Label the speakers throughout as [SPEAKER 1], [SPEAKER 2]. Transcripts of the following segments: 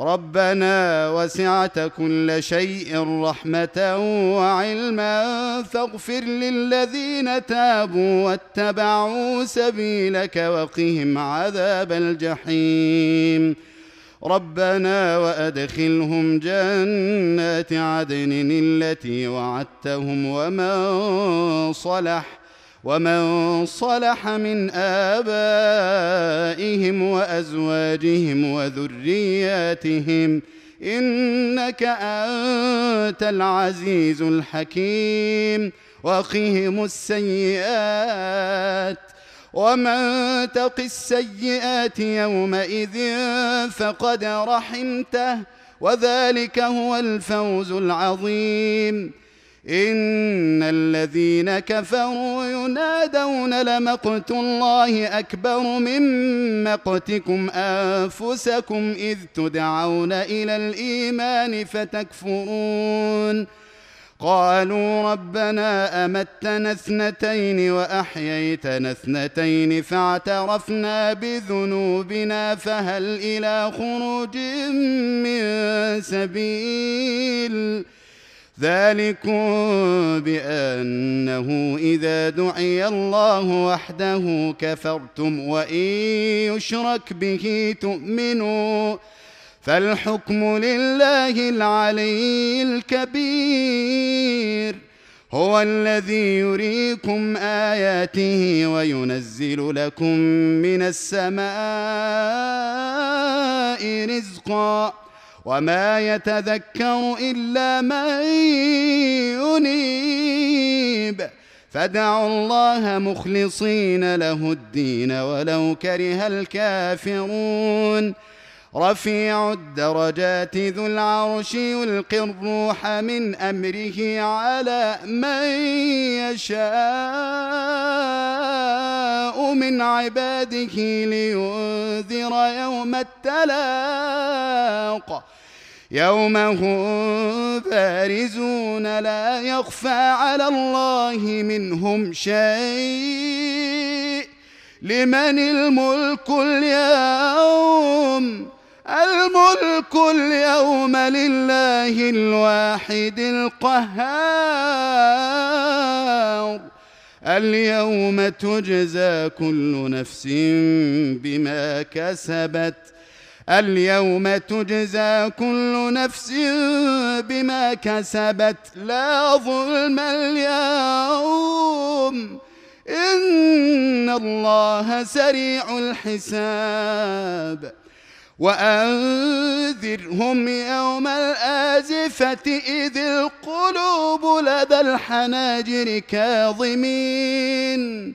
[SPEAKER 1] ربنا وسعت كل شيء رحمه وعلما فاغفر للذين تابوا واتبعوا سبيلك وقهم عذاب الجحيم ربنا وادخلهم جنات عدن التي وعدتهم ومن صلح ومن صلح من آبائهم وأزواجهم وذرياتهم إنك أنت العزيز الحكيم وقهم السيئات ومن تق السيئات يومئذ فقد رحمته وذلك هو الفوز العظيم ان الذين كفروا ينادون لمقت الله اكبر من مقتكم انفسكم اذ تدعون الى الايمان فتكفرون قالوا ربنا امتنا اثنتين واحييتنا اثنتين فاعترفنا بذنوبنا فهل الى خروج من سبيل ذلكم بانه اذا دعي الله وحده كفرتم وان يشرك به تؤمنوا فالحكم لله العلي الكبير هو الذي يريكم اياته وينزل لكم من السماء رزقا وما يتذكر الا من ينيب فدعوا الله مخلصين له الدين ولو كره الكافرون رفيع الدرجات ذو العرش يلقي الروح من امره على من يشاء من عباده لينذر يوم التلاق يوم هم بارزون لا يخفى على الله منهم شيء لمن الملك اليوم الملك اليوم لله الواحد القهار اليوم تجزى كل نفس بما كسبت اليوم تجزى كل نفس بما كسبت لا ظلم اليوم إن الله سريع الحساب وأنذرهم يوم الآزفة إذ القلوب لدى الحناجر كاظمين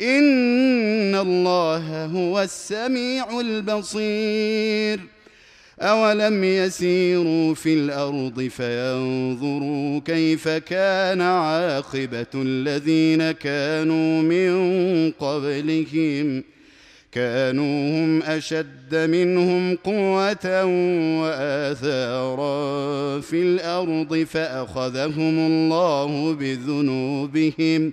[SPEAKER 1] ان الله هو السميع البصير اولم يسيروا في الارض فينظروا كيف كان عاقبه الذين كانوا من قبلهم كانوا هم اشد منهم قوه واثارا في الارض فاخذهم الله بذنوبهم ۖ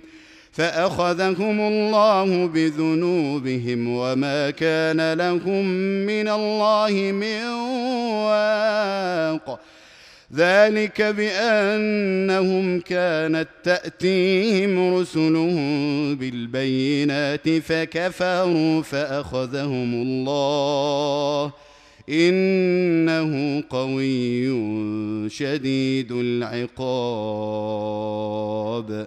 [SPEAKER 1] فاخذهم الله بذنوبهم وما كان لهم من الله من واق ذلك بانهم كانت تاتيهم رسلهم بالبينات فكفروا فاخذهم الله انه قوي شديد العقاب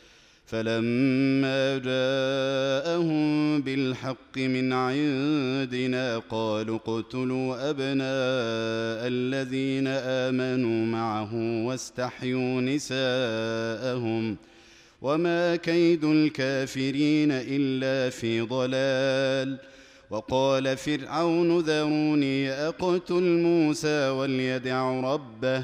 [SPEAKER 1] فلما جاءهم بالحق من عندنا قالوا اقتلوا ابناء الذين امنوا معه واستحيوا نساءهم وما كيد الكافرين الا في ضلال وقال فرعون ذروني اقتل موسى وليدع ربه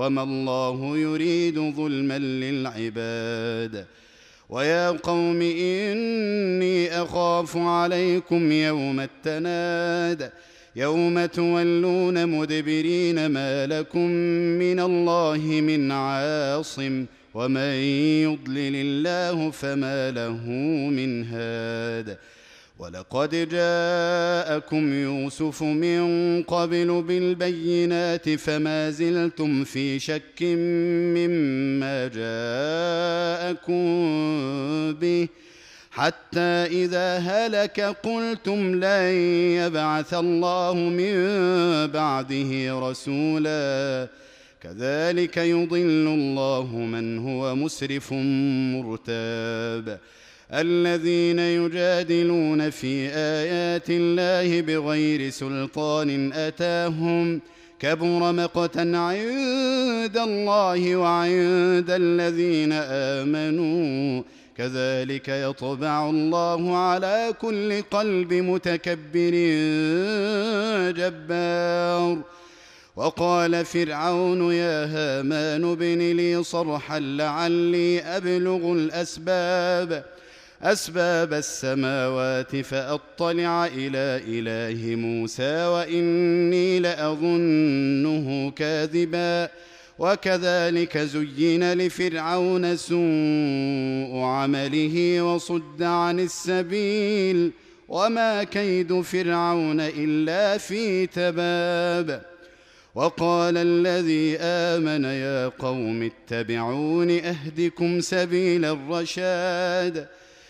[SPEAKER 1] وما الله يريد ظلما للعباد ويا قوم اني اخاف عليكم يوم التناد يوم تولون مدبرين ما لكم من الله من عاصم ومن يضلل الله فما له من هاد ولقد جاءكم يوسف من قبل بالبينات فما زلتم في شك مما جاءكم به حتى اذا هلك قلتم لن يبعث الله من بعده رسولا كذلك يضل الله من هو مسرف مرتاب الذين يجادلون في ايات الله بغير سلطان اتاهم كبر مقتا عند الله وعند الذين امنوا كذلك يطبع الله على كل قلب متكبر جبار وقال فرعون يا هامان ابن لي صرحا لعلي ابلغ الاسباب اسباب السماوات فاطلع الى اله موسى واني لاظنه كاذبا وكذلك زين لفرعون سوء عمله وصد عن السبيل وما كيد فرعون الا في تباب وقال الذي امن يا قوم اتبعون اهدكم سبيل الرشاد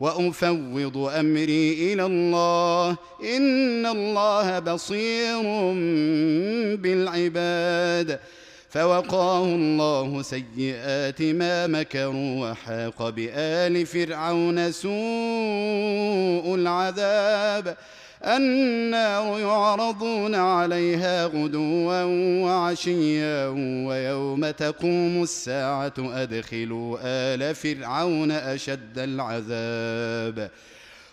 [SPEAKER 1] وافوض امري الى الله ان الله بصير بالعباد فوقاه الله سيئات ما مكروا وحاق بال فرعون سوء العذاب النار يعرضون عليها غدوا وعشيا ويوم تقوم الساعة أدخلوا آل فرعون أشد العذاب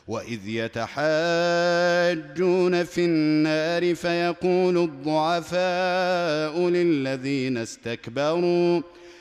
[SPEAKER 1] وإذ يتحاجون في النار فيقول الضعفاء للذين استكبروا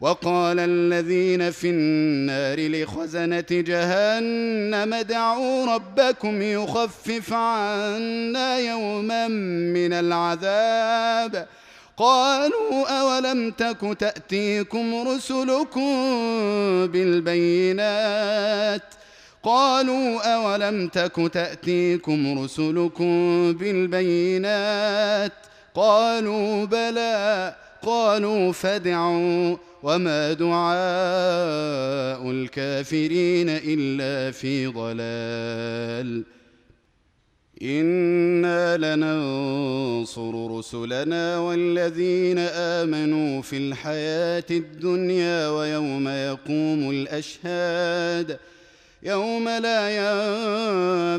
[SPEAKER 1] وقال الذين في النار لخزنة جهنم دعوا ربكم يخفف عنا يوما من العذاب قالوا أولم تك تأتيكم رسلكم بالبينات قالوا أولم تك تأتيكم رسلكم بالبينات قالوا بلى قالوا فادعوا وما دعاء الكافرين الا في ضلال انا لننصر رسلنا والذين امنوا في الحياه الدنيا ويوم يقوم الاشهاد يوم لا ينصر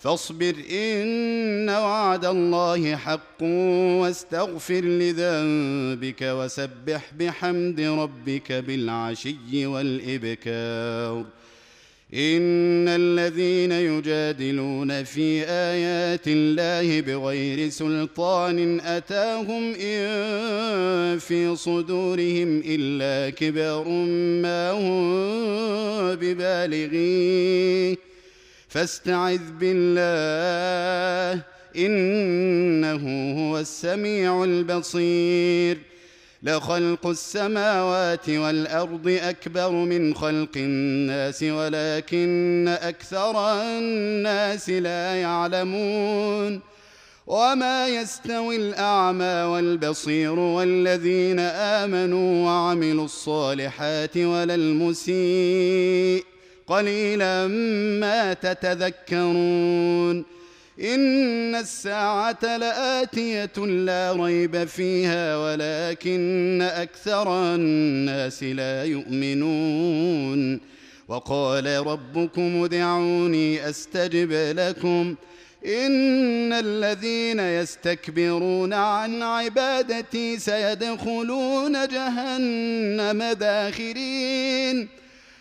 [SPEAKER 1] فاصبر ان وعد الله حق واستغفر لذنبك وسبح بحمد ربك بالعشي والابكار ان الذين يجادلون في ايات الله بغير سلطان اتاهم ان في صدورهم الا كبر ما هم ببالغيه فاستعذ بالله انه هو السميع البصير لخلق السماوات والارض اكبر من خلق الناس ولكن اكثر الناس لا يعلمون وما يستوي الاعمى والبصير والذين امنوا وعملوا الصالحات ولا المسيء قليلا ما تتذكرون ان الساعه لاتيه لا ريب فيها ولكن اكثر الناس لا يؤمنون وقال ربكم ادعوني استجب لكم ان الذين يستكبرون عن عبادتي سيدخلون جهنم داخرين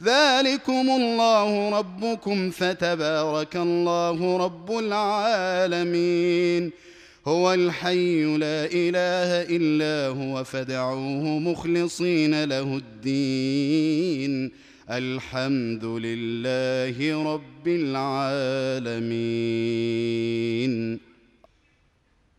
[SPEAKER 1] ذلكم الله ربكم فتبارك الله رب العالمين هو الحي لا اله الا هو فدعوه مخلصين له الدين الحمد لله رب العالمين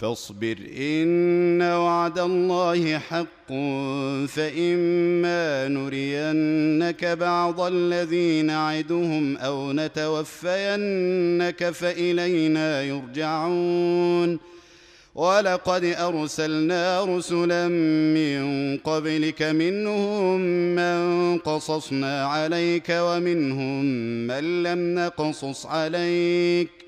[SPEAKER 1] فاصبر ان وعد الله حق فاما نرينك بعض الذي نعدهم او نتوفينك فالينا يرجعون ولقد ارسلنا رسلا من قبلك منهم من قصصنا عليك ومنهم من لم نقصص عليك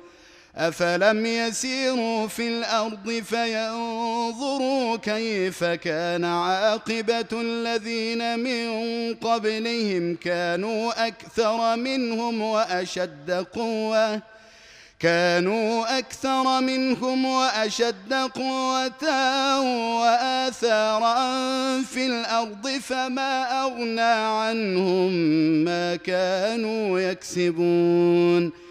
[SPEAKER 1] أفلم يسيروا في الأرض فينظروا كيف كان عاقبة الذين من قبلهم كانوا أكثر منهم وأشد قوة كانوا أكثر منهم وأشد قوة وآثارا في الأرض فما أغنى عنهم ما كانوا يكسبون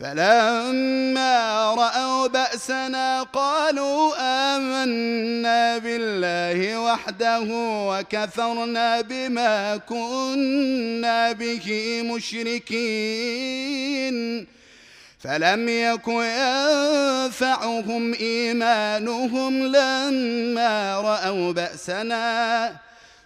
[SPEAKER 1] فلما رأوا بأسنا قالوا آمنا بالله وحده وكفرنا بما كنا به مشركين فلم يك ينفعهم إيمانهم لما رأوا بأسنا